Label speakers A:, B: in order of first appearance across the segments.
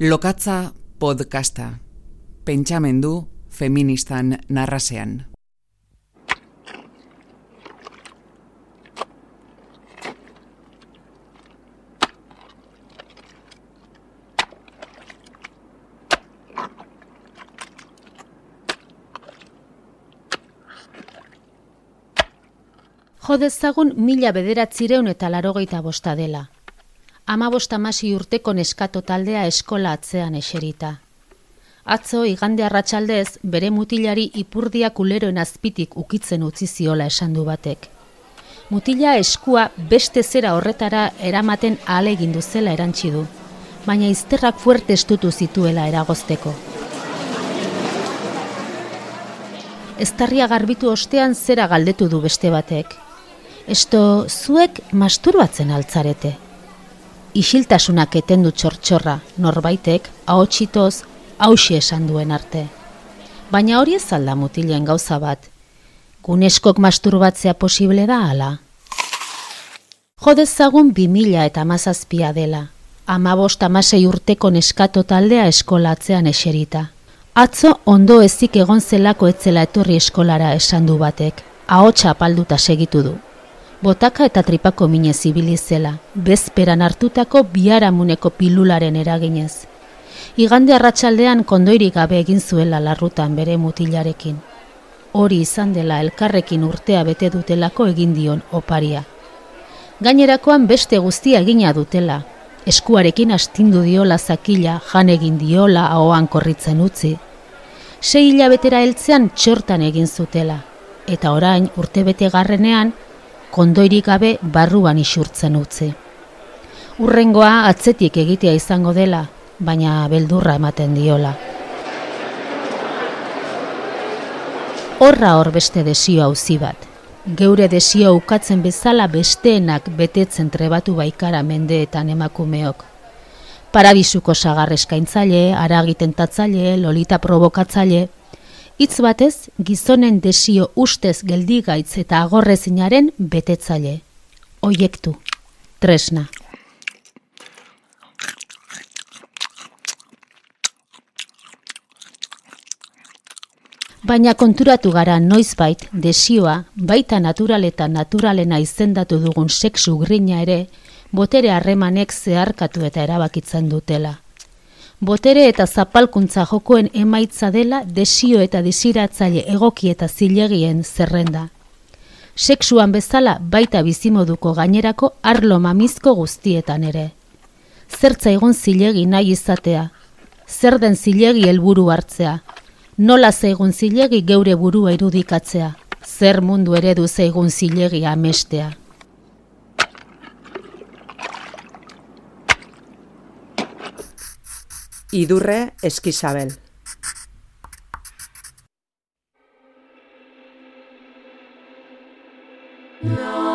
A: Lokatza podcasta. Pentsamendu feministan narrasean.
B: Jodezagun mila bederatzireun eta larogeita bosta dela. Ama bosta masi urteko neskato taldea eskola atzean eserita. Atzo, igande arratsaldez bere mutilari ipurdia kuleroen azpitik ukitzen utzi ziola esan du batek. Mutila eskua beste zera horretara eramaten ahale egindu zela erantzi du, baina izterrak fuerte estutu zituela eragozteko. Eztarria garbitu ostean zera galdetu du beste batek. Esto zuek masturbatzen altzarete. Isiltasunak etendu txortxorra, norbaitek, ahotsitoz, hausi esan duen arte. Baina hori ez alda mutilen gauza bat. Guneskok masturbatzea posible da ala. Jodezagun bi mila eta mazazpia dela. Amabost amasei urteko neskato taldea eskolatzean eserita. Atzo ondo ezik egon zelako etzela etorri eskolara esan du batek. Ahotsa apalduta segitu du botaka eta tripako mine zibilizela, bezperan hartutako biharamuneko pilularen eraginez. Igande arratsaldean kondoirik gabe egin zuela larrutan bere mutilarekin. Hori izan dela elkarrekin urtea bete dutelako egin dion oparia. Gainerakoan beste guztia egina dutela, eskuarekin astindu diola zakila, jan egin diola ahoan korritzen utzi. Sei hilabetera heltzean txortan egin zutela, eta orain urtebete garrenean kondoirik gabe barruan isurtzen utzi. Urrengoa atzetik egitea izango dela, baina beldurra ematen diola. Horra hor beste desio hauzi bat. Geure desio ukatzen bezala besteenak betetzen trebatu baikara mendeetan emakumeok. Parabisuko sagarreskaintzaile, aragiten tatzaile, lolita provokatzaile, Itz batez, gizonen desio ustez geldigaitz eta agorrezinaren betetzaile. Oiektu. Tresna. Baina konturatu gara noizbait desioa, baita natural eta naturalena izendatu dugun sexu grina ere, botere harremanek zeharkatu eta erabakitzen dutela botere eta zapalkuntza jokoen emaitza dela desio eta desiratzaile egoki eta zilegien zerrenda. Sexuan bezala baita bizimoduko gainerako arlo mamizko guztietan ere. Zertza egon zilegi nahi izatea, zer den zilegi helburu hartzea, nola zaigun zilegi geure burua irudikatzea, zer mundu eredu zaigun zilegi amestea.
A: Idurre Eskizabel. lokatza,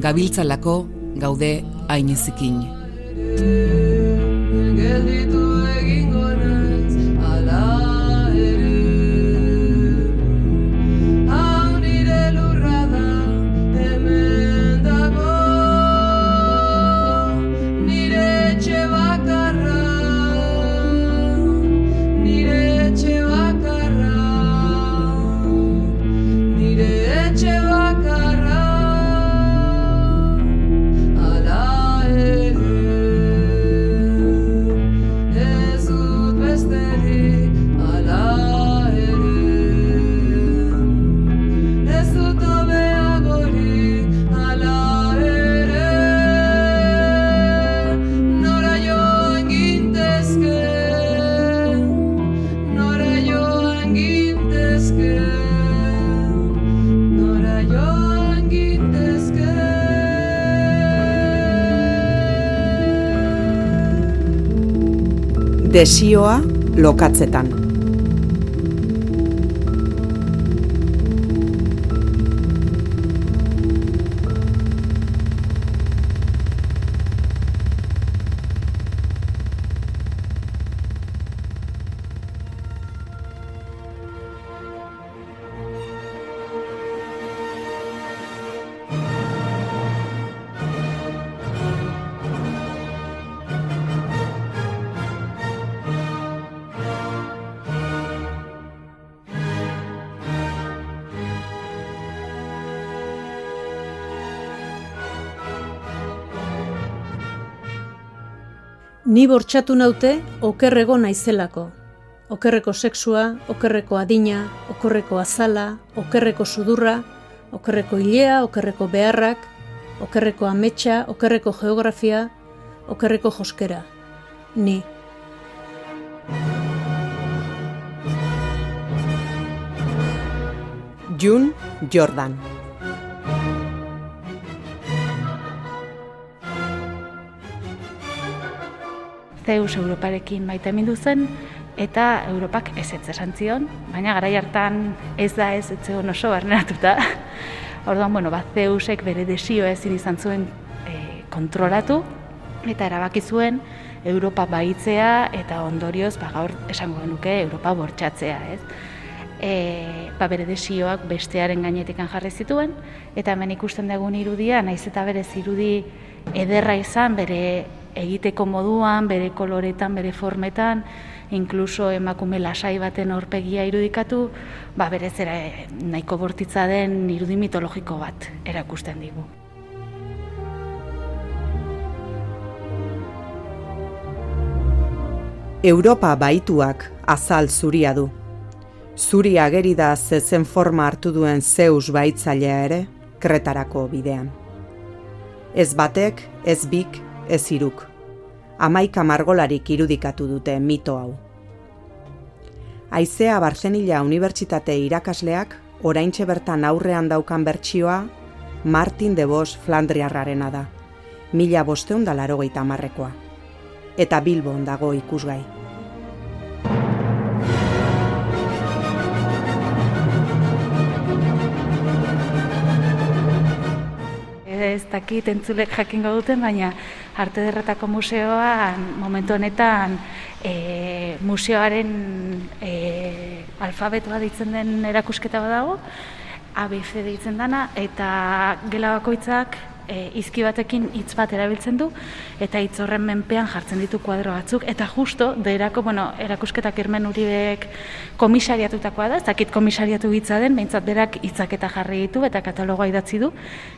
A: gabiltzalako gaude ainezikin.
C: Desioa lokatzetan.
D: Ni bortxatu naute okerrego naizelako. Okerreko sexua, okerreko adina, okerreko azala, okerreko sudurra, okerreko hilea, okerreko beharrak, okerreko ametsa, okerreko geografia, okerreko joskera. Ni.
C: Jun Jordan
E: Zeus Europarekin maite mindu zen, eta Europak ez ez esan zion, baina garai hartan ez da ez zegoen oso barneratuta. Orduan, bueno, ba, Zeusek bere desio ezin izan zuen e, kontrolatu, eta erabaki zuen Europa baitzea eta ondorioz ba, gaur esango genuke Europa bortxatzea, ez? E, ba, bere desioak bestearen gainetikan jarri zituen, eta hemen ikusten dugun irudia, naiz eta bere irudi ederra izan, bere egiteko moduan, bere koloretan, bere formetan, inkluso emakume lasai baten aurpegia irudikatu, ba berez era nahiko bortitza den irudi mitologiko bat erakusten digu.
C: Europa baituak azal zuria du. Zuri ageri da zezen forma hartu duen Zeus baitzailea ere, kretarako bidean. Ez batek, ez bik, ez iruk amaika margolarik irudikatu dute mito hau. Aizea Barzenila Unibertsitate irakasleak oraintxe bertan aurrean daukan bertsioa Martin de Bos Flandriarrarena da, mila bosteun da larogeita marrekoa. Eta Bilbon dago ikusgai.
E: Ez dakit entzulek jakingo duten, baina Arte Derretako Museoan momentu honetan e, museoaren e, alfabetoa ditzen den erakusketa badago, ABC deitzen dana, eta gela bakoitzak e, izki batekin hitz bat erabiltzen du eta hitz horren menpean jartzen ditu kuadro batzuk. Eta justo derako bueno erakusketak Irmen Uribek komisariatutakoa da ez dakit komisariatu hitza den beintzat berak hitzak eta jarri ditu eta katalogoa idatzi du.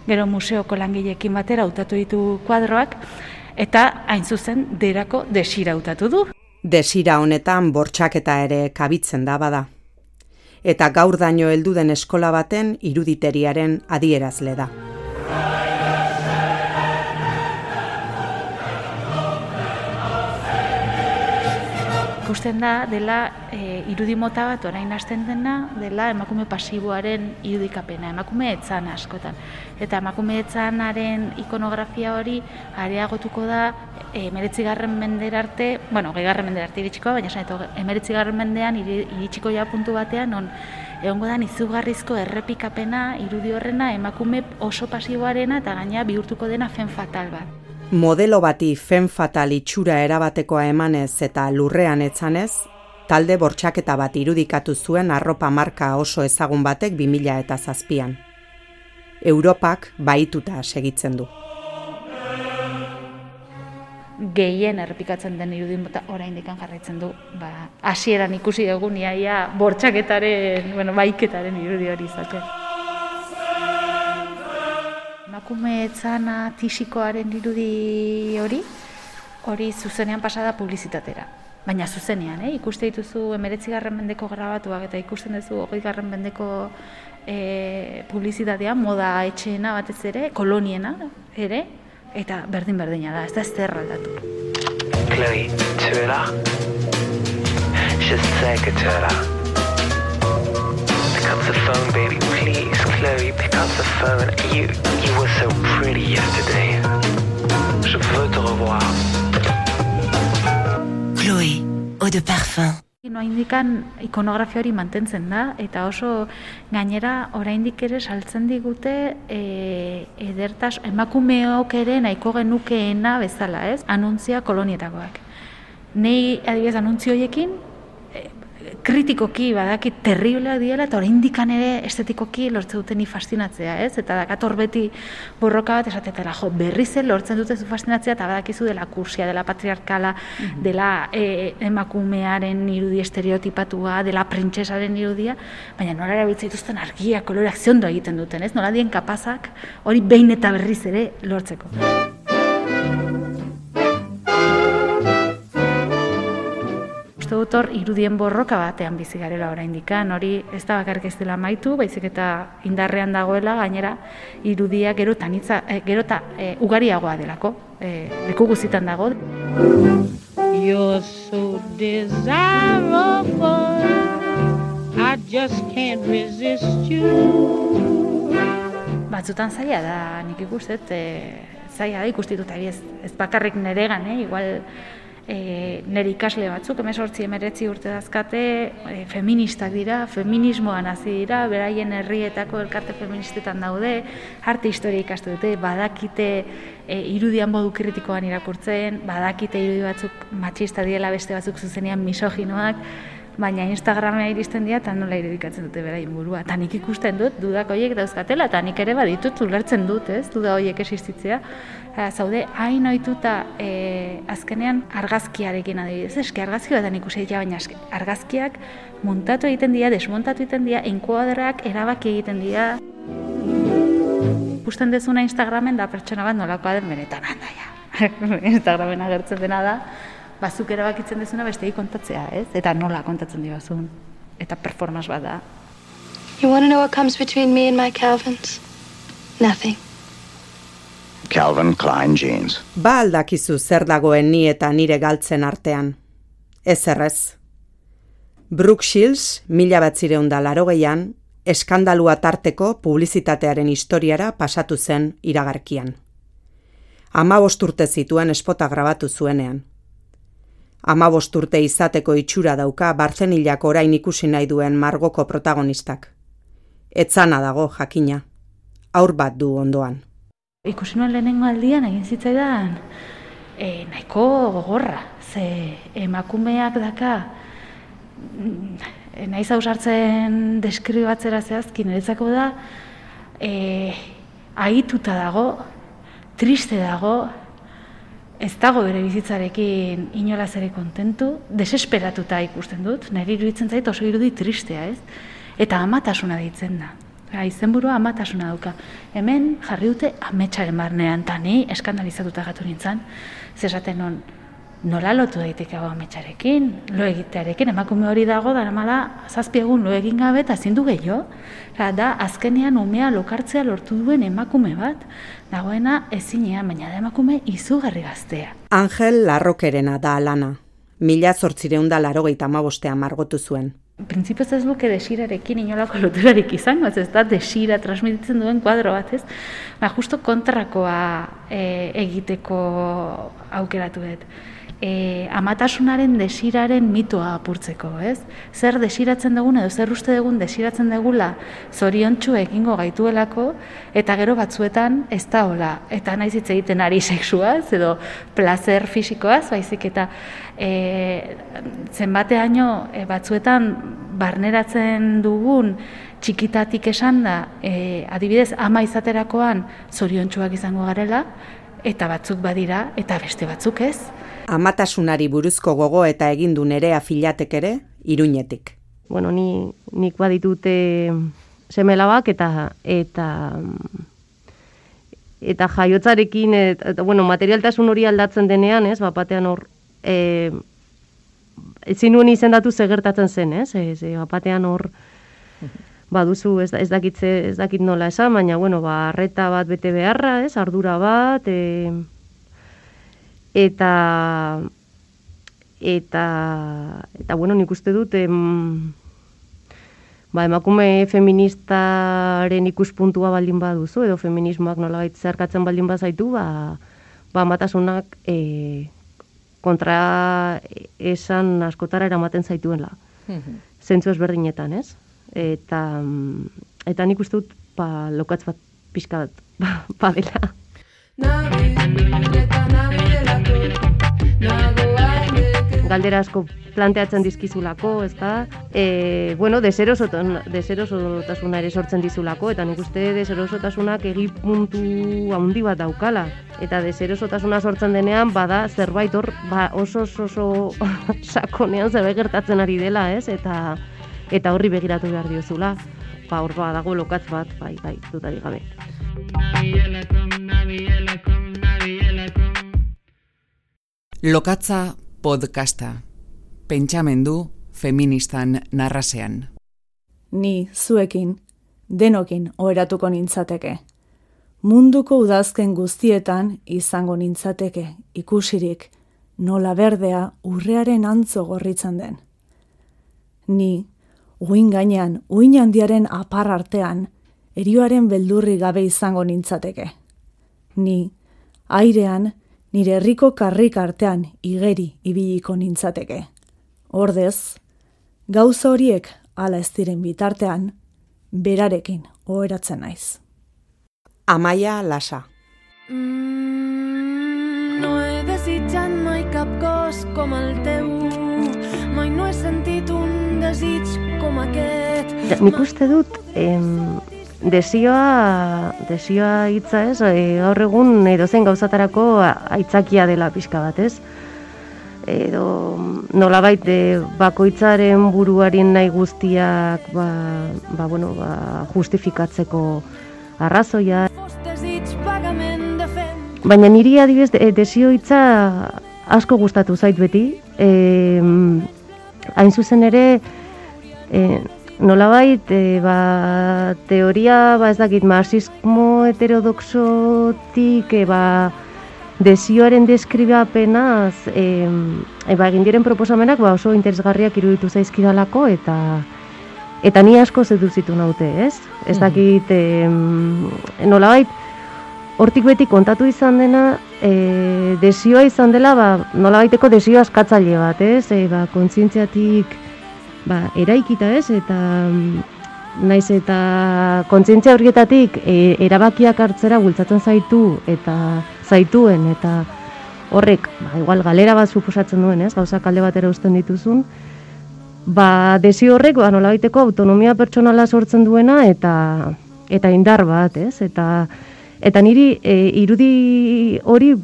E: Gero museoko langileekin batera hautatu ditu kuadroak. Eta hain zuzen derako desira hautatu du.
C: Desira honetan bortxaketa ere kabitzen da bada. Eta gaur daño heldu den eskola baten iruditeriaren adierazle da.
E: Ikusten da dela e, irudi mota bat orain hasten dena dela emakume pasiboaren irudikapena, emakume etzan askotan. Eta emakume etzanaren ikonografia hori areagotuko da e, meretzigarren mender arte, bueno, gehigarren mender arte iritsiko, baina esan emeretzigarren mendean iritsiko ja puntu batean, non egongo da izugarrizko errepikapena irudi horrena emakume oso pasiboarena eta gaina bihurtuko dena fen fatal bat
C: modelo bati fen fatal itxura erabatekoa emanez eta lurrean etzanez, talde bortxaketa bat irudikatu zuen arropa marka oso ezagun batek 2000 eta zazpian. Europak baituta segitzen du.
E: Gehien errepikatzen den irudin bota orain dikan jarraitzen du. Ba, hasieran ikusi dugu niaia bortxaketaren, bueno, baiketaren irudi hori izatea emakume etzana tisikoaren irudi hori, hori zuzenean pasada publizitatera. Baina zuzenean, eh? ikuste dituzu emeretzi garren mendeko grabatuak eta ikusten duzu hogei garren mendeko e, publizitatea, moda etxeena batez ere, koloniena ere, eta berdin-berdina da, ez da zerra aldatu. Chloe, txuela? Just take a up the phone, baby. Please, Chloe, pick up the phone. You, you were so pretty yesterday. Je veux te revoir.
C: Chloé,
F: eau de parfum.
E: No indikan ikonografia hori mantentzen da, eta oso gainera oraindik ere saltzen digute e, edertas emakumeok ere nahiko genukeena bezala, ez? Anuntzia kolonietakoak. Nei adibidez anuntzio hoiekin kritikoki badaki terriblea diela eta oraindik ere estetikoki lortzen duten ni fastinatzea, ez? Eta dakator beti borroka bat esatetela, jo, berriz lortzen dute zu fastinatzea eta badakizu dela kursia, dela patriarkala, mhm. dela e, emakumearen irudi estereotipatua, dela printzesaren irudia, baina nola erabiltzen dituzten argia, koloreak ziondo egiten duten, ez? Nola dien kapazak hori behin eta berriz ere lortzeko. Uste dut hor irudien borroka batean bizi garela oraindikan hori ez da bakarrik ez dela maitu, baizik eta indarrean dagoela gainera irudia gero ta nitza e, gero ta e, ugariagoa delako, e, leku guzitan dago. You're so desirable I just can't resist you Batzutan zaila da, nik ikustet, e, zaila da ikustituta ez, ez bakarrik neregan, eh? igual e, nire ikasle batzuk, emesortzi emeretzi urte dazkate, e, feministak dira, feminismoan hasi dira, beraien herrietako elkarte feministetan daude, arte historia ikastu dute, badakite e, irudian modu kritikoan irakurtzen, badakite irudi batzuk matxista diela beste batzuk zuzenean misoginoak, baina Instagramea iristen dira eta nola irudikatzen dute beraien burua. Eta nik ikusten dut, dudak horiek dauzkatela, eta nik ere baditut ulertzen dut, ez, duda horiek existitzea. zaude, hain ohituta e, azkenean argazkiarekin adibidez, eske argazki bat ikusi ditu, baina argazkiak montatu egiten dira, desmontatu egiten dira, enkuadrak erabaki egiten dira. Ikusten dezuna Instagramen da pertsona bat nolakoa den benetan handa ja. Instagramen agertzen dena da, bazuk erabakitzen dezuna bestei kontatzea, ez? Eta nola kontatzen dibazun. Eta performance bat da.
G: You want to know what comes between me and my Calvins? Nothing.
H: Calvin Klein jeans.
C: Ba aldakizu zer dagoen ni eta nire galtzen artean. Ez errez. Brooke Shields, mila batzireun da laro gehian, eskandalua tarteko publizitatearen historiara pasatu zen iragarkian. Ama bosturte zituen espota grabatu zuenean. Ama bosturte izateko itxura dauka barzenilak orain ikusi nahi duen margoko protagonistak. Etzana dago jakina. Aur bat du ondoan.
E: Ikusi nuen lehenengo aldian egin zitzaidan e, nahiko gogorra. Ze emakumeak daka e, nahi zausartzen deskribatzera zehazkin niretzako da e, aituta dago, triste dago, ez dago bere bizitzarekin inolaz ere kontentu, desesperatuta ikusten dut, nire iruditzen zait oso irudi tristea, ez? Eta amatasuna ditzen da. Ja, izenburua amatasuna dauka. Hemen jarri dute ametsaren barnean, eta ni eskandalizatuta gatu nintzen, zesaten non, nola lotu daiteke hau ametsarekin, lo egitearekin, emakume hori dago, dara mala, zazpiegun lo egin gabe, eta zindu gehiago. Da, azkenean umea lokartzea lortu duen emakume bat, dagoena ezinean, baina da emakume izugarri gaztea.
C: Angel Larrokerena da alana. Mila zortzireun da laro amabostean margotu zuen.
E: Printzipioz ez luke desirarekin inolako loturarik izan, ez da desira transmititzen duen kuadro bat, ez? Ba, justo kontrakoa e, egiteko aukeratu dut e, amatasunaren desiraren mitoa apurtzeko, ez? Zer desiratzen dugun edo zer uste dugun desiratzen dugula zoriontsu egingo gaituelako eta gero batzuetan ez da hola. Eta naiz hitz egiten ari sexuaz edo placer fisikoaz, baizik eta e, zenbateaino e, batzuetan barneratzen dugun txikitatik esan da, e, adibidez, ama izaterakoan zoriontsuak izango garela, eta batzuk badira, eta beste batzuk ez
C: amatasunari buruzko gogo eta egin du nerea filatek ere, iruñetik.
I: Bueno, ni, nik baditute semelabak eta eta eta jaiotzarekin eta, bueno, materialtasun hori aldatzen denean, ez, bapatean hor e, ezin nuen izendatu zegertatzen zen, ez, ez, bapatean hor baduzu ez, ez dakitze ez dakit nola esan, baina bueno, ba arreta bat bete beharra, ez, ardura bat, eh eta eta eta bueno, nik uste dut em, ba, emakume feministaren ikuspuntua baldin baduzu edo feminismoak nolabait zerkatzen baldin bazaitu, ba ba matasunak e, kontra esan askotara eramaten zaituela. Zentzu ezberdinetan, ez? Eta, eta nik uste dut, ba, lokatz bat pixka bat, ba, badela. Galdera asko planteatzen dizkizulako, ez da? E, bueno, deserosotasuna ere sortzen dizulako, eta nik uste deserosotasunak egipuntu handi bat daukala. Eta deserosotasuna sortzen denean, bada zerbait hor ba, oso oso, oso sakonean zerbait gertatzen ari dela, ez? Eta eta horri begiratu behar diozula. Ba, hor dago lokatz bat, bai, bai, dutari gabe.
F: Lokatza podcasta. Pentsamendu feministan narrasean.
J: Ni zuekin denokin oheratuko nintzateke. Munduko udazken guztietan izango nintzateke ikusirik nola berdea urrearen antzo gorritzen den. Ni uin gainean uin handiaren apar artean erioaren beldurri gabe izango nintzateke. Ni airean nire herriko karrik artean igeri ibiliko nintzateke. Ordez, gauza horiek ala ez diren bitartean, berarekin oheratzen naiz.
C: Amaia Lasa
K: Mm, no he desitjat mai cap cos com el teu Mai no he sentit un desig com aquest
I: Ja, nik uste dut, em, desioa, desioa hitza ez, e, gaur egun edo zen gauzatarako aitzakia dela pixka bat ez. Edo nolabait e, bakoitzaren buruaren nahi guztiak ba, ba, bueno, ba, justifikatzeko arrazoia. Baina niri adibidez de, desio hitza asko gustatu zait beti. E, hain zuzen ere e, nolabait e, ba, teoria ba ez dakit marxismo heterodoxotik e, ba, desioaren deskribapenaz e, e, ba, egin diren proposamenak ba, oso interesgarriak iruditu zaizkidalako eta eta ni asko seduzitu naute, ez? Ez dakit em, nolabait hortik beti kontatu izan dena, e, desioa izan dela, ba, nolabaiteko desio askatzaile bat, ez? E, ba, kontzientziatik ba, eraikita, ez? Eta mm, naiz eta kontzientzia horietatik e, erabakiak hartzera bultzatzen zaitu eta zaituen eta horrek, ba, igual galera bat suposatzen duen, ez? Gauzak alde batera uzten dituzun, ba, desio horrek ba, nolabaiteko autonomia pertsonala sortzen duena eta eta indar bat, ez? Eta eta niri e, irudi hori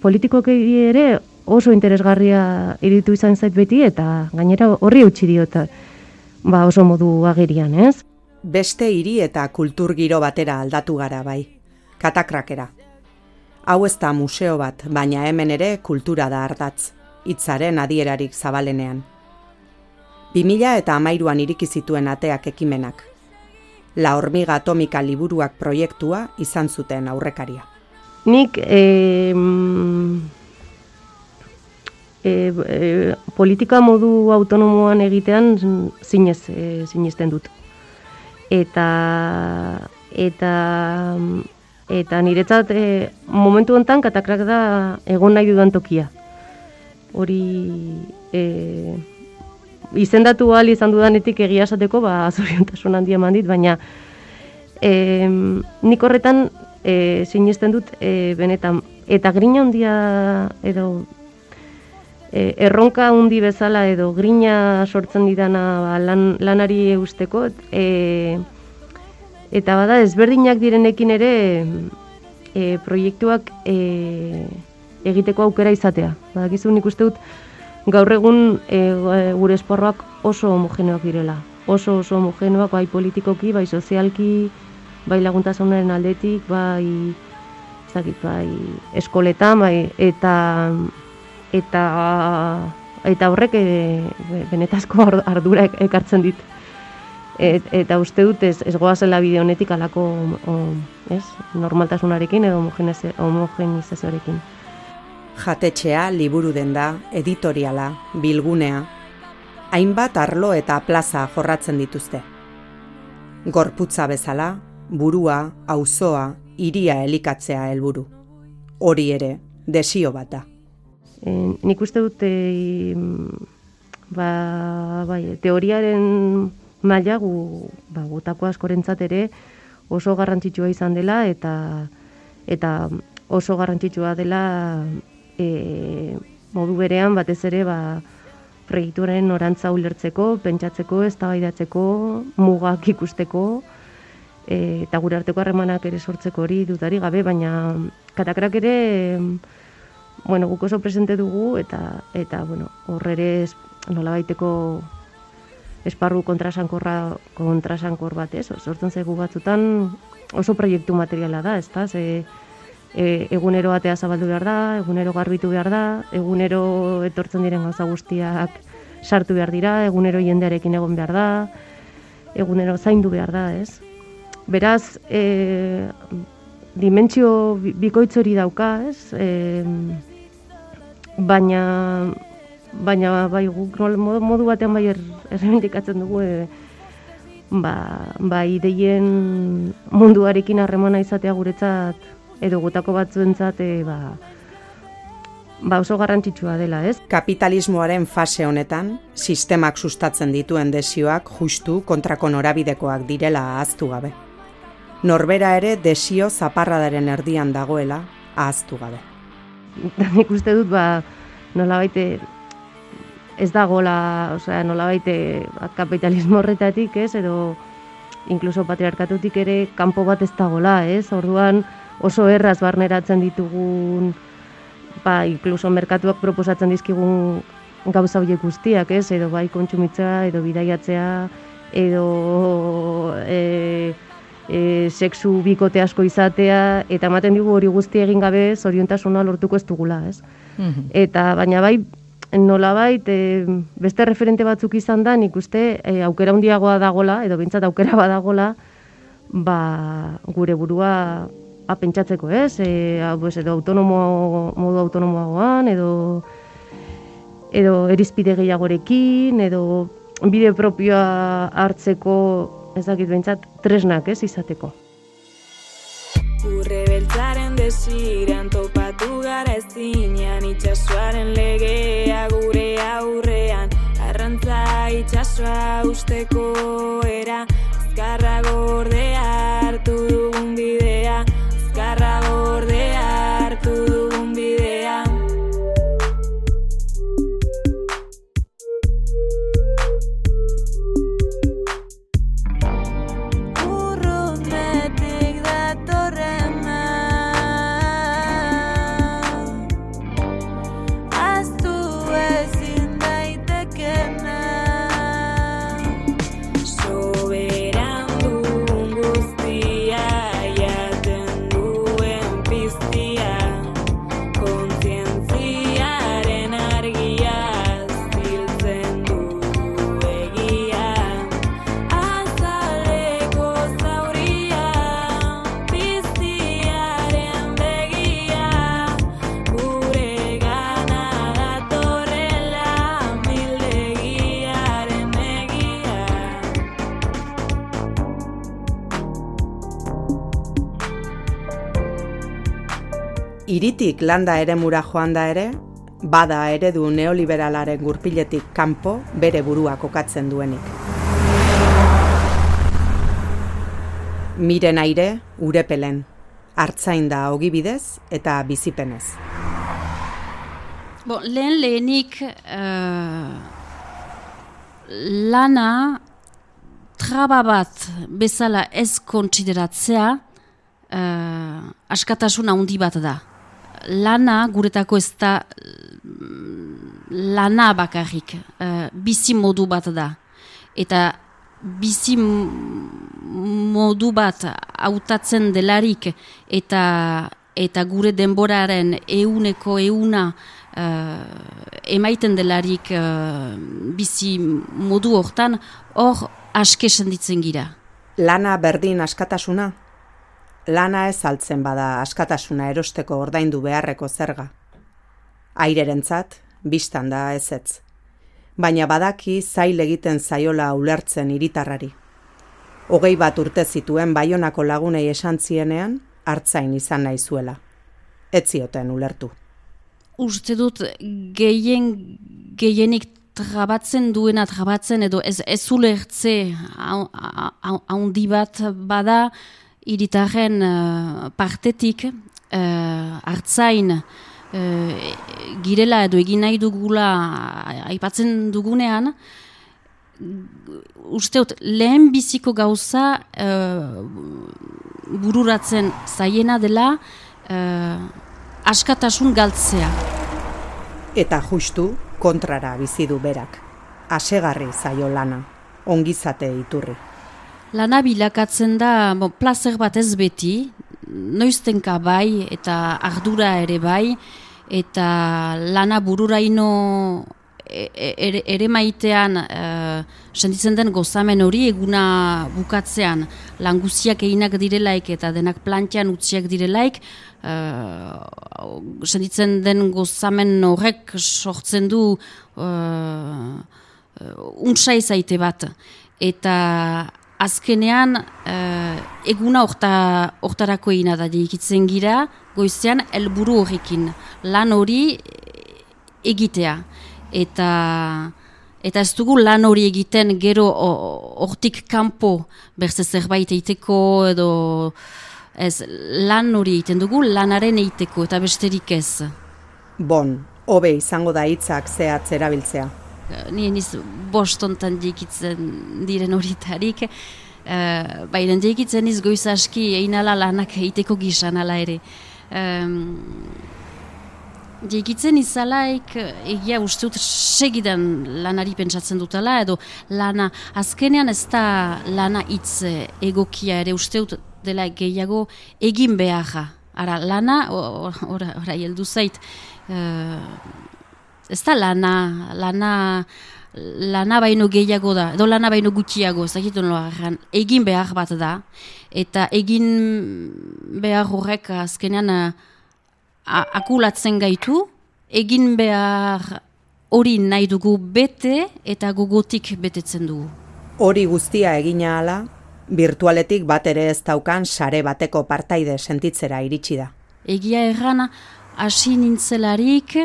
I: politikoki ere oso interesgarria iritu izan zait beti eta gainera horri utzi diot ba oso modu agerian, ez?
C: Beste hiri eta kultur giro batera aldatu gara bai. Katakrakera. Hau ez da museo bat, baina hemen ere kultura da ardatz. Hitzaren adierarik zabalenean. 2000 eta amairuan iriki zituen ateak ekimenak. La hormiga atomika liburuak proiektua izan zuten aurrekaria.
I: Nik e, e, e, politika modu autonomoan egitean zinez, e, zinezten dut. Eta eta eta niretzat e, momentu hontan katakrak da egon nahi dudan tokia. Hori e, izendatu ahal izan dudanetik egia esateko, ba, zoriontasun handia eman dit, baina e, nik horretan e, sinesten dut e, benetan. Eta grina handia edo e, erronka handi bezala edo grina sortzen didana ba, lan, lanari eusteko, e, eta bada ezberdinak direnekin ere e, proiektuak e, egiteko aukera izatea. Badakizu nik uste dut gaur egun e, gure esporroak oso homogeneoak direla. Oso oso homogeneoak bai politikoki, bai sozialki, bai laguntasunaren aldetik, bai ez dakit, bai eskoletan, bai eta eta eta horrek e, benetazko ar- ardura ek- ekartzen dit. Et, eta uste dut ez, ez goazela bide honetik alako o, ez, normaltasunarekin edo homogenizazioarekin.
C: Jatetxea, liburu denda, editoriala, bilgunea, hainbat arlo eta plaza jorratzen dituzte. Gorputza bezala, burua, auzoa, iria elikatzea helburu. Hori ere, desio bat da.
I: E, nik uste dut e, ba, bai, teoriaren maila gu, ba, gutako askorentzat ere oso garrantzitsua izan dela eta eta oso garrantzitsua dela e, modu berean batez ere ba, proiektuaren norantza ulertzeko, pentsatzeko, eztabaidatzeko, mugak ikusteko, e, eta gure arteko harremanak ere sortzeko hori dutari gabe, baina katakrak ere, bueno, guk oso presente dugu, eta, eta bueno, horre ere nola baiteko esparru kontrasankorra kontrasankor bat, ez? Sortzen zaigu batzutan oso proiektu materiala da, ezta? Ze e, egunero batea zabaldu behar da, egunero garbitu behar da, egunero etortzen diren gauza guztiak sartu behar dira, egunero jendearekin egon behar da, egunero zaindu behar da, ez? Beraz, e, dimentsio bikoitz hori dauka, ez? E, baina, baina bai guk modu, modu batean bai er, erremendikatzen dugu e, ba, ba ideien munduarekin harremana izatea guretzat edo gutako batzuentzat e, ba, ba oso garrantzitsua dela, ez?
C: Kapitalismoaren fase honetan, sistemak sustatzen dituen desioak justu kontrako norabidekoak direla ahaztu gabe norbera ere desio zaparradaren erdian dagoela ahaztu gabe.
I: Nik uste dut ba nola baite ez dagola, osea nola baite ba, kapitalismo horretatik, ez, edo inkluso patriarkatutik ere kanpo bat ez dagola, ez? Orduan oso erraz barneratzen ditugun ba inkluso merkatuak proposatzen dizkigun gauza horiek guztiak, ez? Edo bai kontsumitza, edo bidaiatzea, edo e, e, sexu bikote asko izatea, eta ematen digu hori guzti egin gabe zoriontasuna lortuko ez dugula, ez? Mhm. Eta baina bai, nolabait e, beste referente batzuk izan da, nik uste e, aukera handiagoa dagola, edo bintzat aukera badagola, ba, gure burua ba, pentsatzeko, ez? E, pues, edo autonomo, modu autonomoagoan, edo edo erizpide gehiagorekin, edo bide propioa hartzeko ezakit behintzat tresnak ez izateko.
L: Urre beltzaren desiran topatu gara ezinean itxasuaren legea gure aurrean arrantza itxasua usteko era azkarra gordea
C: Iritik landa ere mura joan da ere, bada eredu neoliberalaren gurpiletik kanpo bere burua kokatzen duenik. Miren aire, urepelen, hartzain da ogibidez eta bizipenez.
M: Bo, lehen lehenik uh, lana traba bat bezala ez kontsideratzea uh, askatasuna handi bat da lana guretako ez da lana bakarrik, uh, bizi modu bat da. Eta bizi modu bat hautatzen delarik eta eta gure denboraren euneko euna uh, emaiten delarik uh, bizi modu hortan, hor aske senditzen gira.
C: Lana berdin askatasuna? Lana ez altzen bada askatasuna erosteko ordaindu beharreko zerga. Airerentzat, biztan da ez ez. Baina badaki zail egiten zaiola ulertzen hiritarrari. Hogei bat urte zituen baionako lagunei esan zienean, hartzain izan nahi zuela. Ez zioten ulertu.
M: uste dut gehien, gehienik trabatzen duena trabatzen edo ez, ez ulertze haundi bat bada iritarren uh, partetik uh, hartzain uh, girela edo egin nahi dugula aipatzen dugunean usteot lehen biziko gauza uh, bururatzen zaiena dela uh, askatasun galtzea.
C: Eta justu kontrara bizi du berak. Asegarri zaio lana, ongizate iturri.
M: Lana bilakatzen da, bon, plazer bat ez beti, noiztenka bai eta ardura ere bai, eta lana bururaino e, e, ere, ere maitean uh, senditzen den gozamen hori eguna bukatzean. Languziak eginak direlaik eta denak plantxean utziak direlaik uh, senditzen den gozamen horrek sortzen du uh, untsai zaite bat. Eta azkenean uh, eguna hortarako egina da dikitzen gira goizean helburu horrekin lan hori egitea eta eta ez dugu lan hori egiten gero hortik kanpo berze zerbait eiteko edo ez lan hori egiten dugu lanaren eiteko eta besterik ez.
C: Bon, hobe izango da hitzak zehatz erabiltzea.
M: Ni niz bostontan dikitzen diren horitarik, uh, baina dikitzen niz goiz aski einala lanak eiteko gizan ala ere. Diegitzen izalaik egia uste dut segidan lanari pentsatzen dutela edo lana azkenean ez da lana hitz egokia ere uste dut dela gehiago egin behar. Ara lana, ora heldu zait, uh, ez da lana, lana, lana baino gehiago da, edo lana baino gutxiago, ez da egin behar bat da, eta egin behar horrek azkenean akulatzen gaitu, egin behar hori nahi dugu bete eta gogotik betetzen dugu.
C: Hori guztia egina ala, virtualetik bat ere ez daukan sare bateko partaide sentitzera iritsi da.
M: Egia erran, hasi nintzelarik,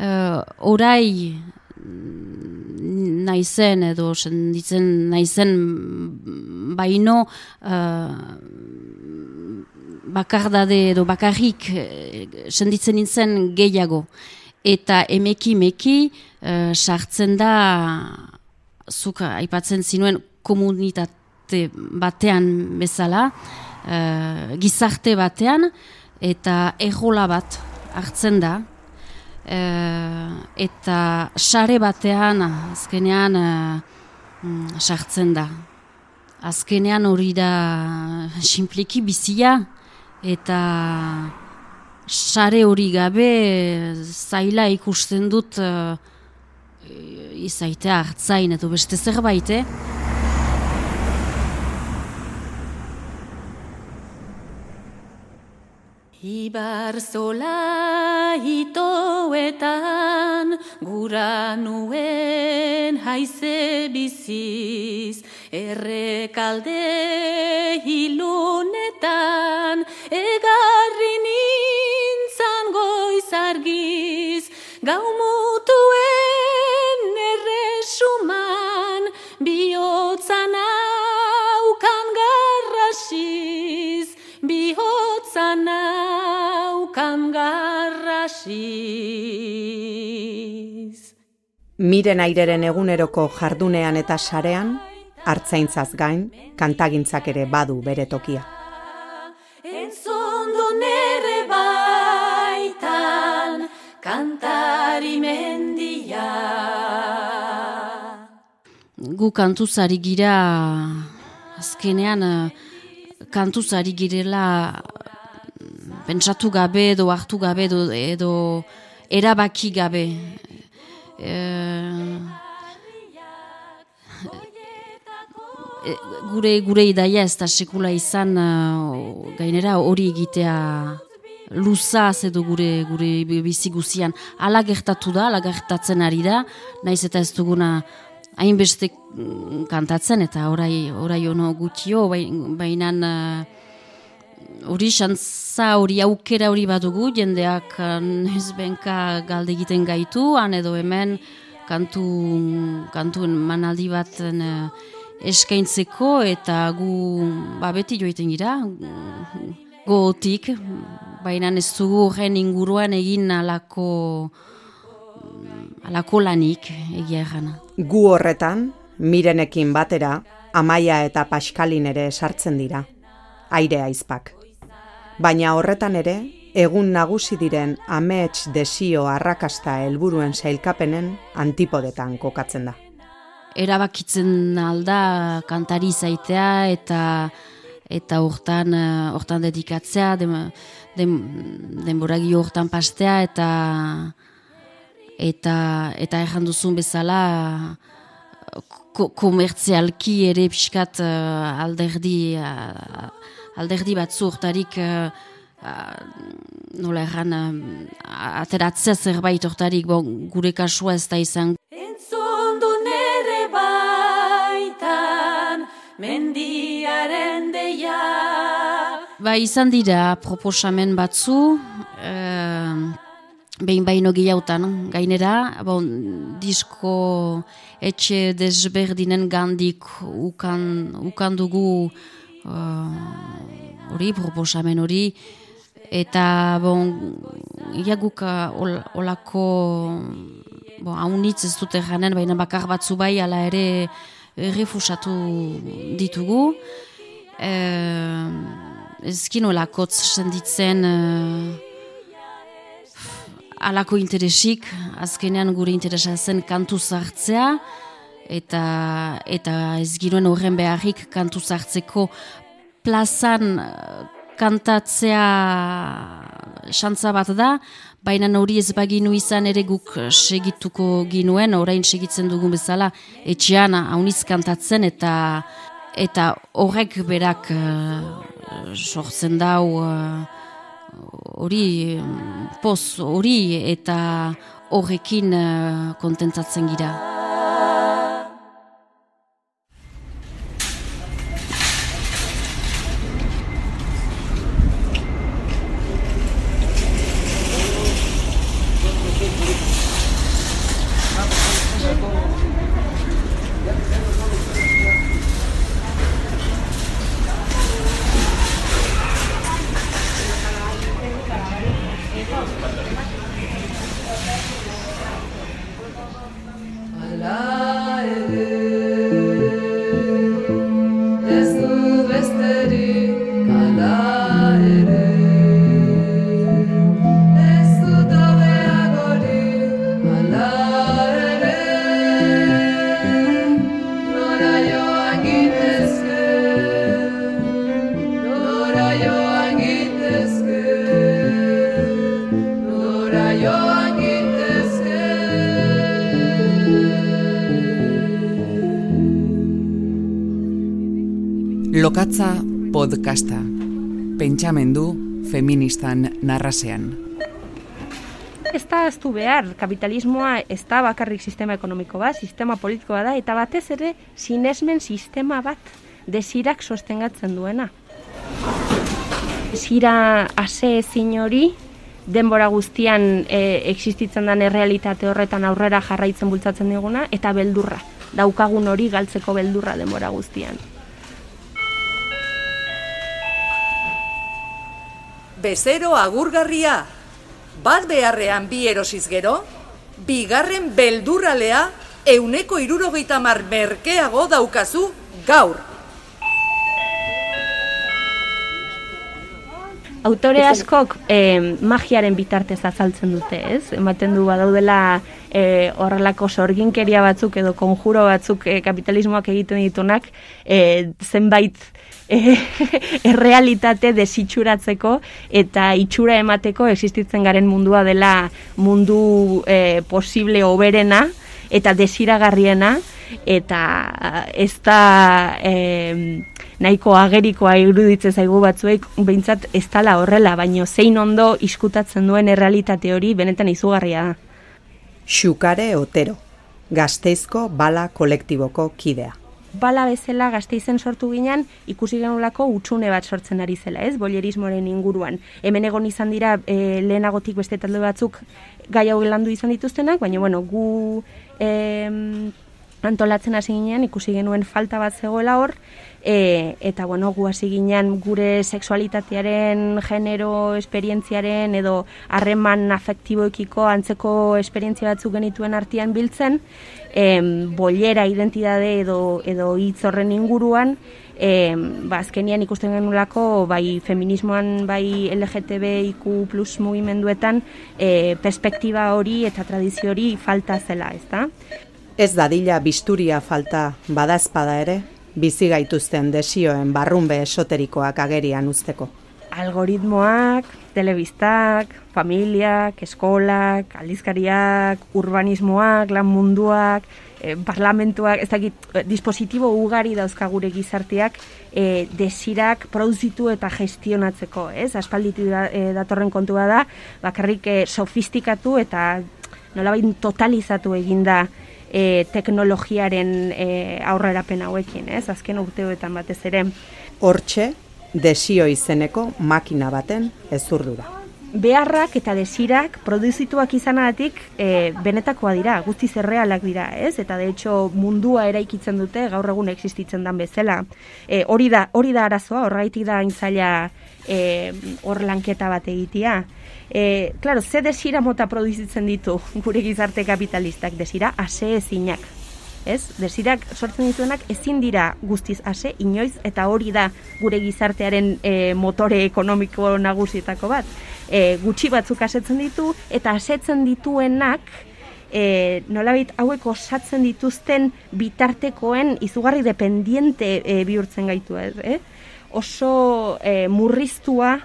M: uh, orai naizen edo senditzen naizen baino uh, bakardade edo bakarrik e, senditzen nintzen gehiago. Eta emeki meki e, sartzen da zuk aipatzen zinuen komunitate batean bezala, e, gizarte batean, eta errola bat hartzen da, eta sare batean azkenean mm, sartzen da. Azkenean hori da simpliki bizia, eta sare hori gabe zaila ikusten dut uh, izaitea hartzain edo beste zerbait, eh?
K: Ibar zola itoetan gura nuen haize biziz. Errekalde hilunetan egarri nintzan goizargiz gau garrasiz
C: Miren aireren eguneroko jardunean eta sarean, hartzaintzaz gain, kantagintzak ere badu bere tokia.
K: Entzondo nere baitan, kantari mendia.
M: Gu kantuzari gira, azkenean, kantuzari girela pentsatu gabe edo hartu gabe edo, edo erabaki gabe. E, E, gure gure idaia ez da sekula izan uh, gainera hori egitea luzaz edo gure gure bizi guzian ala gertatu da, ala gertatzen ari da, naiz eta ez duguna hainbeste mm, kantatzen eta orai, orai ono gutio, bai, baina uh, hori xantza hori aukera hori badugu, jendeak ez benka galde egiten gaitu, han edo hemen kantu, kantuen manaldi bat eskaintzeko eta gu ba, beti joiten gira, gotik, baina ez dugu horren inguruan egin alako, alako lanik egia erran.
C: Gu horretan, mirenekin batera, amaia eta paskalin ere sartzen dira, aire aizpak. Baina horretan ere, egun nagusi diren amets desio arrakasta helburuen sailkapenen antipodetan kokatzen da.
M: Erabakitzen alda kantari zaitea eta eta hortan eh, hortan dedikatzea dem, dem, denboragi hortan pastea eta eta eta erran duzun bezala ko, komertzialki ere pixkat uh, alderdi alderdi batzu hortarik uh, nola erran uh, ateratzea zerbait hortarik. Bon, gure kasua ez da izan.
K: Entzundu nere baitan mendiaren deia.
M: Ba izan dira proposamen batzu behin baino gehiautan gainera, bon, disko etxe desberdinen gandik ukan, ukan dugu uh, hori, proposamen hori, eta bon, iaguk ol, olako bon, haunitz ez dute janen, baina bakar batzu bai, ala ere refusatu ditugu. E, ezkin olakotz senditzen alako interesik, azkenean gure interesa zen kantu zartzea, eta, eta ez giroen horren beharrik kantu zartzeko plazan eh, kantatzea xantza bat da, baina hori ez baginu izan ere guk segituko ginuen, orain segitzen dugun bezala, etxean hauniz kantatzen, eta eta horrek berak uh, sortzen dau uh, hori poz hori eta horrekin uh, kontentzatzen gira.
F: Podcasta. Pentsamendu feministan narrasean.
N: Ez da aztu behar, kapitalismoa ez da bakarrik sistema ekonomiko bat, sistema politikoa da, eta batez ere sinesmen sistema bat desirak sostengatzen duena. Desira ase ezin hori, denbora guztian e, existitzen den errealitate horretan aurrera jarraitzen bultzatzen diguna, eta beldurra, daukagun hori galtzeko beldurra denbora guztian.
O: Bezero agurgarria. Bat beharrean bi erosiz gero, bigarren beldurralea euneko irurogeita mar merkeago daukazu gaur.
N: Autore askok eh, magiaren bitartez azaltzen dute, ez? Ematen du badaudela eh, horrelako sorginkeria batzuk edo konjuro batzuk eh, kapitalismoak egiten ditunak eh, zenbait errealitate desitxuratzeko eta itxura emateko existitzen garen mundua dela mundu eh, posible oberena eta desiragarriena eta ez da eh, nahiko agerikoa iruditzen zaigu batzuek behintzat ez dala horrela, baino zein ondo iskutatzen duen errealitate hori benetan izugarria da.
C: Xukare Otero, gazteizko bala kolektiboko kidea.
N: Bala bezala gazteizen sortu ginen ikusi genulako utxune bat sortzen ari zela, ez, bolerismoren inguruan. Hemen egon izan dira e, lehenagotik beste talde batzuk gai hau landu izan dituztenak, baina bueno, gu e, antolatzen hasi ginen ikusi genuen falta bat zegoela hor, e, eta bueno, gu hasi ginen gure sexualitatearen, genero, esperientziaren edo harreman afektiboekiko antzeko esperientzia batzuk genituen artean biltzen, em, bollera identidade edo, edo hitz horren inguruan, e, ba, azkenian ikusten genulako bai feminismoan, bai LGTBIQ mugimenduetan e, perspektiba hori eta tradizio hori falta zela, ez da?
C: Ez dadila bisturia falta badazpada ere, bizi gaituzten desioen barrunbe esoterikoak agerian usteko.
N: Algoritmoak, telebistak, familiak, eskolak, aldizkariak, urbanismoak, lan munduak, eh, parlamentuak, ez dakit, eh, dispositibo ugari dauzka gure gizarteak eh, desirak produzitu eta gestionatzeko, ez? Aspalditu da, eh, datorren kontua da, bakarrik eh, sofistikatu eta nolabait totalizatu eginda e, teknologiaren e, aurrerapen hauekin, ez? Azken urteoetan batez ere.
C: Hortxe, desio izeneko makina baten ezurdura.
N: Beharrak eta desirak produzituak izanagatik e, benetakoa dira, guztiz errealak dira, ez? Eta de hecho mundua eraikitzen dute gaur egun existitzen dan bezala. E, hori da, hori da arazoa, horraitik da intzaila e, hor lanketa bat egitea. E, claro, ze desira mota produzitzen ditu gure gizarte kapitalistak, desira ase ezinak. Ez? Desirak sortzen dituenak ezin dira guztiz ase, inoiz, eta hori da gure gizartearen e, motore ekonomiko nagusietako bat. E, gutxi batzuk asetzen ditu, eta asetzen dituenak, e, nolabait hauek osatzen dituzten bitartekoen izugarri dependiente e, bihurtzen gaitu ez, eh? oso e, murriztua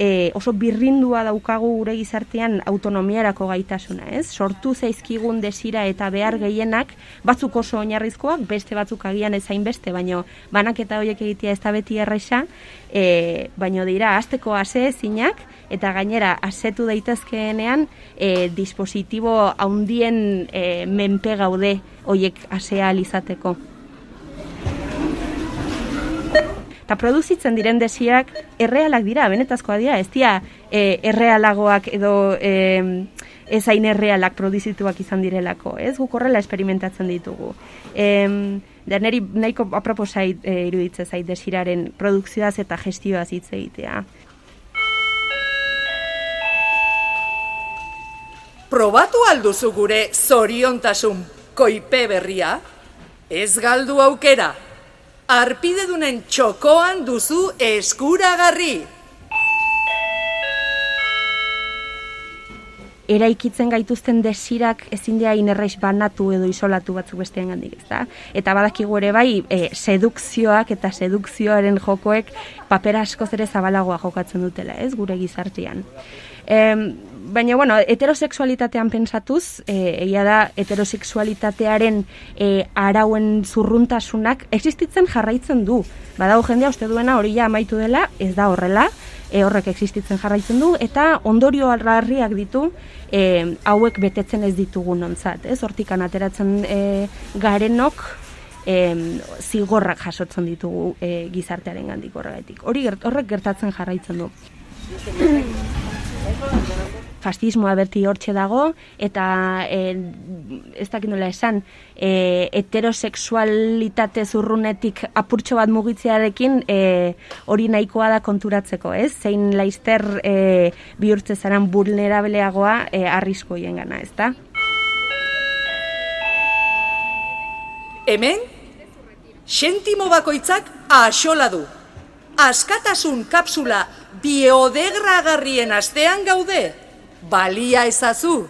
N: e, oso birrindua daukagu gure gizartean autonomiarako gaitasuna, ez? Sortu zaizkigun desira eta behar gehienak batzuk oso oinarrizkoak, beste batzuk agian ezain beste, baino banaketa horiek egitea ez da beti erresa, e, baino dira asteko ase ezinak eta gainera asetu daitezkeenean e, dispositibo haundien e, menpe gaude hoiek asea alizateko. Eta produzitzen diren desiak errealak dira, benetazkoa dira, ez dira e, errealagoak edo e, ezain errealak produzituak izan direlako, ez guk horrela esperimentatzen ditugu. E, da neri nahiko aproposai e, iruditzen zait desiraren produkzioaz eta gestioaz hitz egitea.
O: Probatu alduzu gure zoriontasun koipe berria? Ez galdu aukera! Arpidedunen txokoan duzu eskuragarri.
N: eraikitzen gaituzten desirak ezin dira inerraiz banatu edo isolatu batzuk bestean gandik, ezta? Eta badakigu ere bai, e, sedukzioak eta sedukzioaren jokoek papera asko zere zabalagoa jokatzen dutela, ez, gure gizartean. E, baina, bueno, heterosexualitatean pensatuz, e, egia da, heterosexualitatearen e, arauen zurruntasunak existitzen jarraitzen du. Badago jendea uste duena hori ja amaitu dela, ez da horrela, e, horrek existitzen jarraitzen du, eta ondorio alrarriak ditu, e, hauek betetzen ez ditugu nontzat, ez? Hortikan ateratzen e, garenok, e, zigorrak jasotzen ditugu e, gizartearen gandik horregatik. Hori horrek gertatzen jarraitzen du fascismoa berti hortxe dago, eta e, ez dakit nola esan, e, heterosexualitate zurrunetik apurtxo bat mugitzearekin e, hori nahikoa da konturatzeko, ez? Zein laizter e, bihurtze zaren vulnerableagoa e, arrisko gana, ez da?
O: Hemen, sentimo bakoitzak axola du. Askatasun kapsula biodegragarrien astean gaude balia ezazu.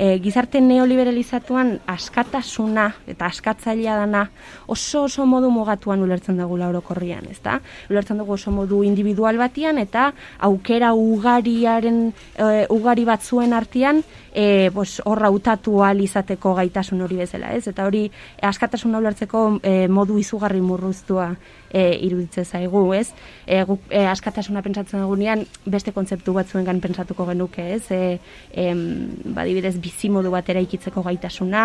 N: E, gizarte neoliberalizatuan askatasuna eta askatzailea dana oso oso modu mugatuan ulertzen dugu orokorrian, ezta? Ulertzen dugu oso modu individual batian eta aukera ugariaren e, ugari batzuen artean e, bos, horra utatu izateko gaitasun hori bezala, ez? Eta hori askatasuna ulertzeko e, modu izugarri murruztua e, iruditze zaigu, ez? E, guk e, askatasuna pentsatzen dugunean beste kontzeptu batzuengan pentsatuko genuke, ez? E, em, badibidez bizimodu bat eraikitzeko gaitasuna,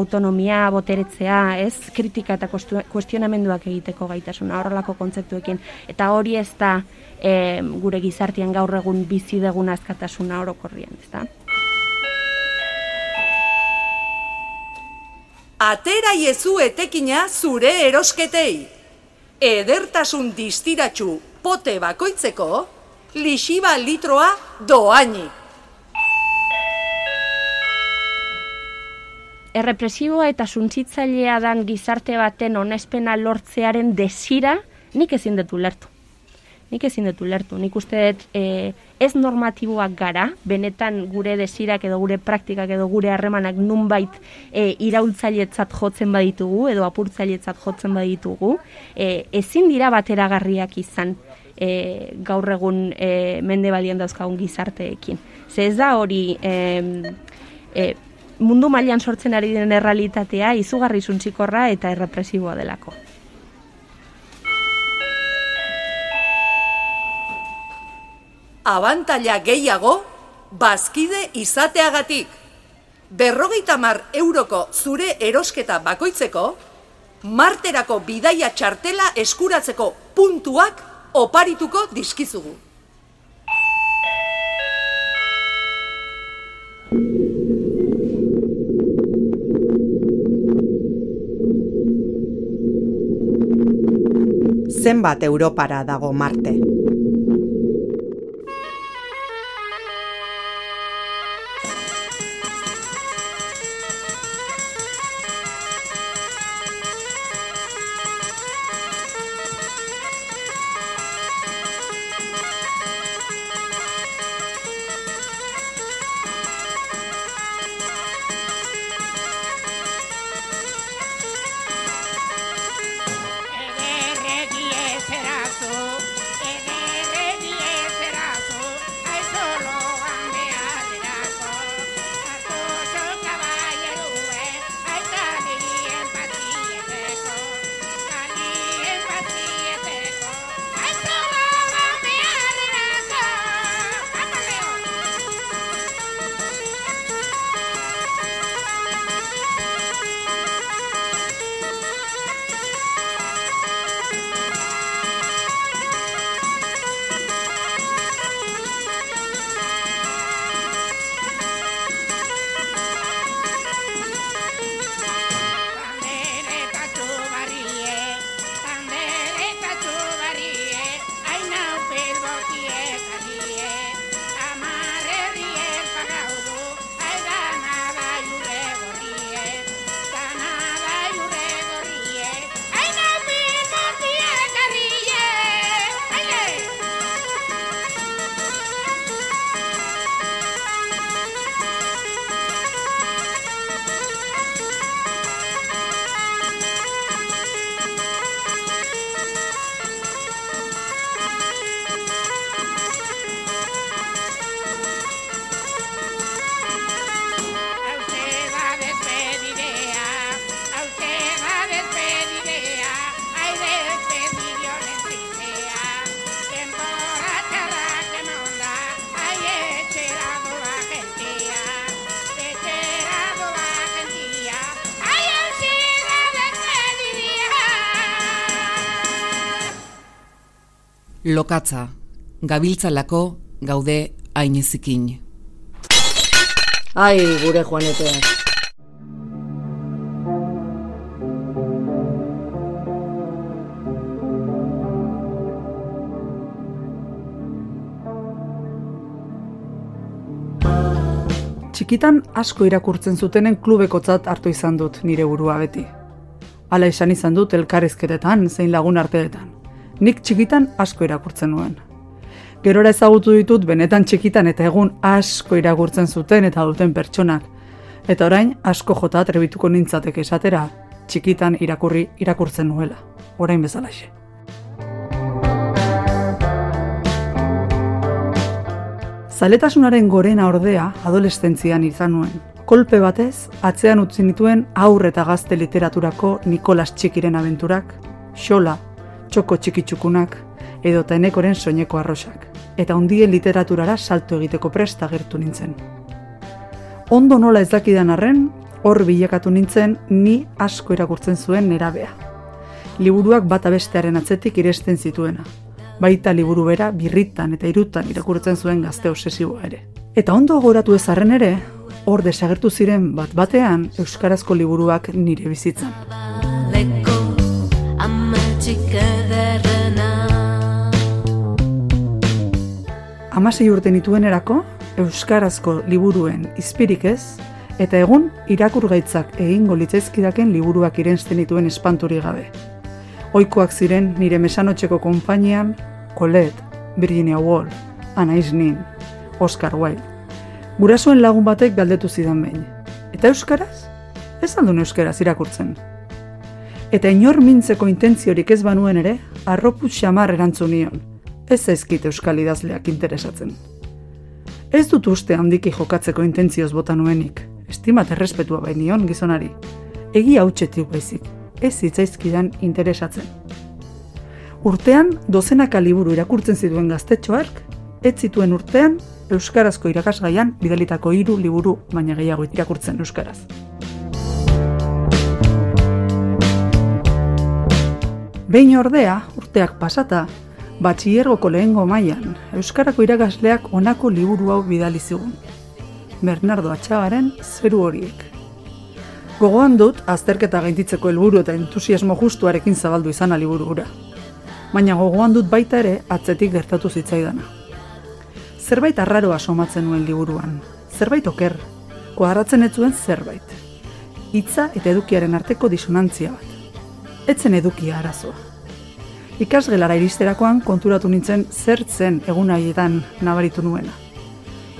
N: autonomia, boteretzea, ez? Kritika eta kuestionamenduak egiteko gaitasuna, horrelako kontzeptuekin. Eta hori ez da e, gure gizartian gaur egun bizi degun askatasuna orokorrien, ez da?
O: Atera iezu etekina zure erosketei edertasun distiratxu pote bakoitzeko, lixiba litroa doaini.
N: Errepresiboa eta suntzitzailea dan gizarte baten onespena lortzearen desira, nik ezin detu lertu. Nik ezin detu lertu. Nik uste dut e, ez normatiboak gara, benetan gure desirak edo gure praktikak edo gure harremanak nunbait e, iraultzailetzat jotzen baditugu edo apurtzailetzat jotzen baditugu, e, ezin dira bateragarriak izan e, gaur egun e, mende balien dauzkagun gizarteekin. Ze ez da hori e, e, mundu mailan sortzen ari den errealitatea izugarri zuntzikorra eta errepresiboa delako.
O: Abantaila gehiago, bazkide izateagatik. Berrogeita mar euroko zure erosketa bakoitzeko, marterako bidaia txartela eskuratzeko puntuak oparituko dizkizugu.
P: Zenbat Europara dago Marte?
F: Lokatza, gabiltzalako gaude ainezikin.
D: Ai, gure joanetea.
Q: Txikitan asko irakurtzen zutenen klubekotzat hartu izan dut nire burua beti. Hala esan izan dut elkarrizketetan zein lagun arteetan nik txikitan asko irakurtzen nuen. Gerora ezagutu ditut benetan txikitan eta egun asko irakurtzen zuten eta duten pertsonak. Eta orain asko jota atrebituko nintzatek esatera txikitan irakurri irakurtzen nuela. Orain bezalaxe. Zaletasunaren gorena ordea adolescentzian izan nuen. Kolpe batez, atzean utzi nituen aurre eta gazte literaturako Nikolas Txikiren abenturak, Xola, txoko txikitsukunak, edo eta enekoren soineko arrosak, eta ondien literaturara salto egiteko presta gertu nintzen. Ondo nola ez dakidan arren, hor bilakatu nintzen ni asko irakurtzen zuen nerabea. Liburuak bata bestearen atzetik iresten zituena. Baita liburu bera birritan eta irutan irakurtzen zuen gazte obsesiboa ere. Eta ondo goratu ezarren ere, hor desagertu ziren bat batean euskarazko liburuak nire bizitzan. Amasei urte nituen erako, euskarazko liburuen izpirik ez, eta egun irakurgaitzak egingo litzaizkidaken liburuak irensten dituen espanturi gabe. Oikoak ziren nire mesanotxeko konpainian, Colette, Virginia Woolf, Anais Nin, Oscar Wilde. Gurasoen lagun batek galdetu zidan behin. Eta euskaraz? Ez aldun euskaraz irakurtzen. Eta inor mintzeko intentziorik ez banuen ere, arropu xamar erantzun nion. Ez ezkit euskal idazleak interesatzen. Ez dut uste handiki jokatzeko intentzioz bota nuenik. Estimat errespetua bain nion gizonari. Egi hautsetik baizik. Ez zitzaizkidan interesatzen. Urtean, dozenaka liburu irakurtzen zituen gaztetxoark, ez zituen urtean euskarazko irakasgaian bidalitako hiru liburu baina gehiago irakurtzen euskaraz. Behin ordea, urteak pasata, batxillergoko lehengo mailan euskarako irakasleak honako liburu hau bidali zigun. Bernardo Atxagaren zeru horiek. Gogoan dut, azterketa gainditzeko helburu eta entusiasmo justuarekin zabaldu izana liburu gura. Baina gogoan dut baita ere atzetik gertatu zitzaidana zerbait arraroa somatzen nuen liburuan. Zerbait oker, koaratzen ez zuen zerbait. Hitza eta edukiaren arteko disonantzia bat. Etzen edukia arazoa. Ikasgelara iristerakoan konturatu nintzen zertzen egun haietan nabaritu nuena.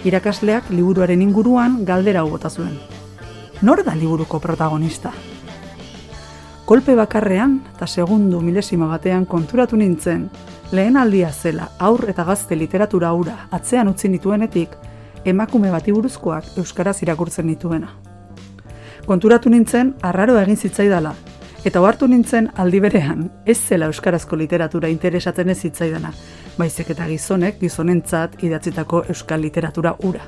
Q: Irakasleak liburuaren inguruan galdera bota zuen. Nor da liburuko protagonista? Kolpe bakarrean eta segundu milesima batean konturatu nintzen lehen aldia zela aur eta gazte literatura aura atzean utzi nituenetik, emakume bati buruzkoak euskaraz irakurtzen nituena. Konturatu nintzen, arraro egin zitzaidala, eta ohartu nintzen aldi berean, ez zela euskarazko literatura interesatzen ez zitzaidana, baizik eta gizonek gizonentzat idatzitako euskal literatura ura.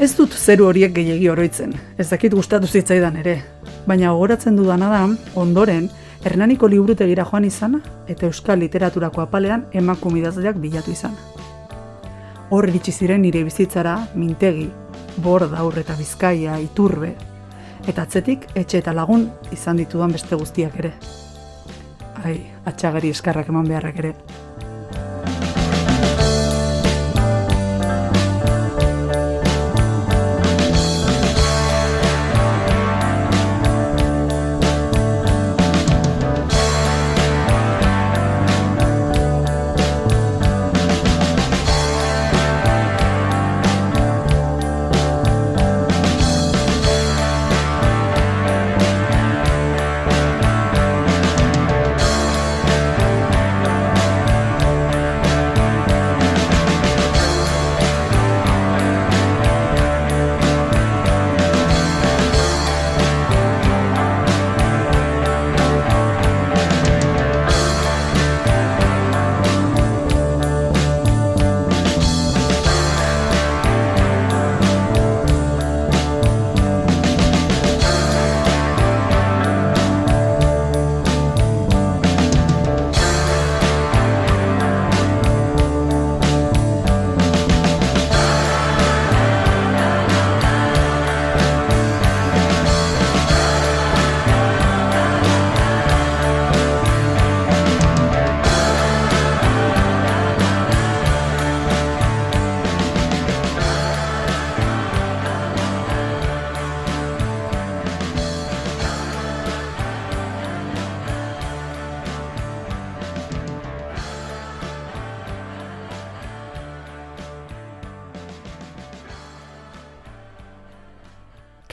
Q: Ez dut zeru horiek gehiegi oroitzen, ez dakit gustatu zitzaidan ere, baina gogoratzen dudana da, ondoren, Hernaniko liburutegira joan izana eta euskal literaturako apalean emakumidazleak bilatu izan. Hor iritsi ziren nire bizitzara, mintegi, borda eta bizkaia, iturbe, eta atzetik etxe eta lagun izan ditudan beste guztiak ere. Ai, atxagari eskarrak eman beharrak ere.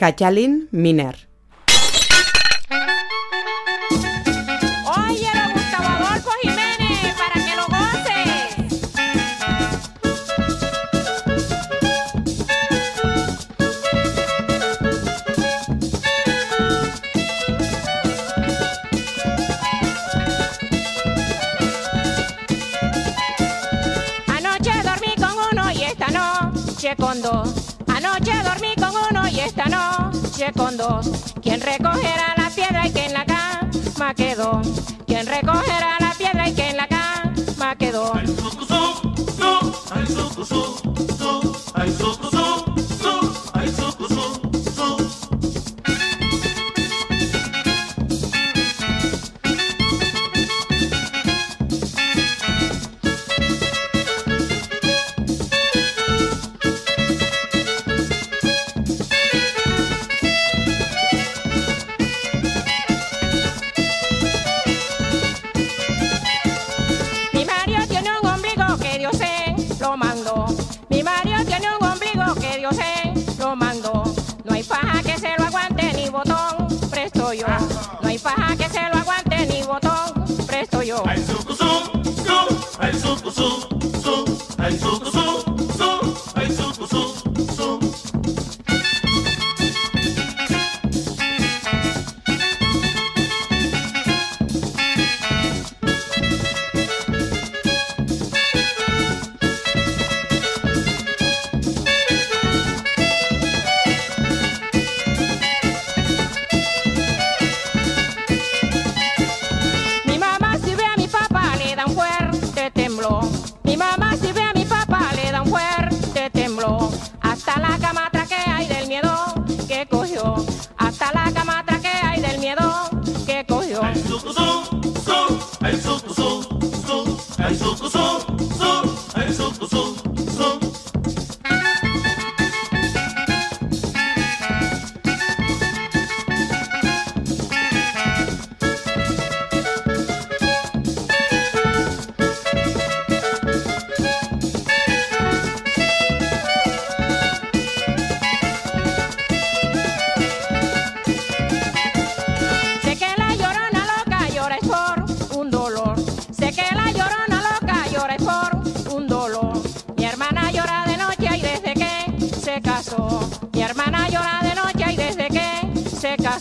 C: Kachalin Miner.
R: ¿Quién recogerá la piedra y quién la cama quedó? ¿Quién recogerá hay paja que se lo aguante ni botón, presto yo. Mi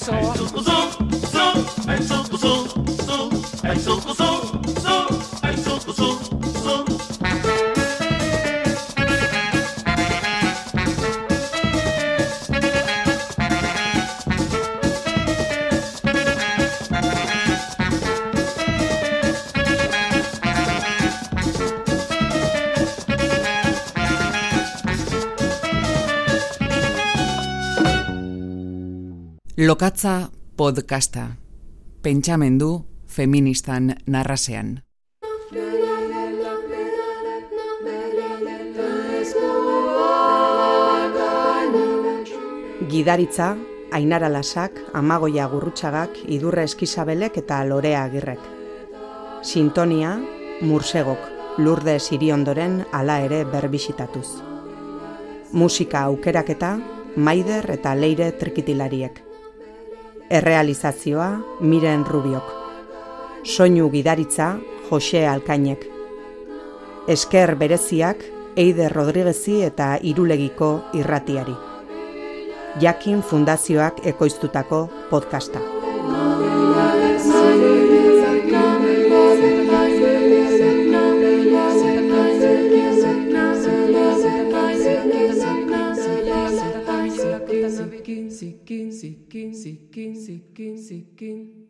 R: dinosaur.
F: Lokatza podcasta. Pentsamendu feministan narrasean.
C: Gidaritza, Ainara Lasak, Amagoia Gurrutxagak, Idurre Eskizabelek eta Lorea Agirrek. Sintonia, Mursegok, Lurde Siriondoren ala ere berbisitatuz. Musika aukeraketa, Maider eta Leire Trikitilariek. Errealizazioa, Miren Rubiok. Soinu gidaritza, Jose Alkainek. Esker bereziak, Eider Rodriguezi eta Irulegiko irratiari. Jakin Fundazioak ekoiztutako podcasta. 石坚，石坚，坚。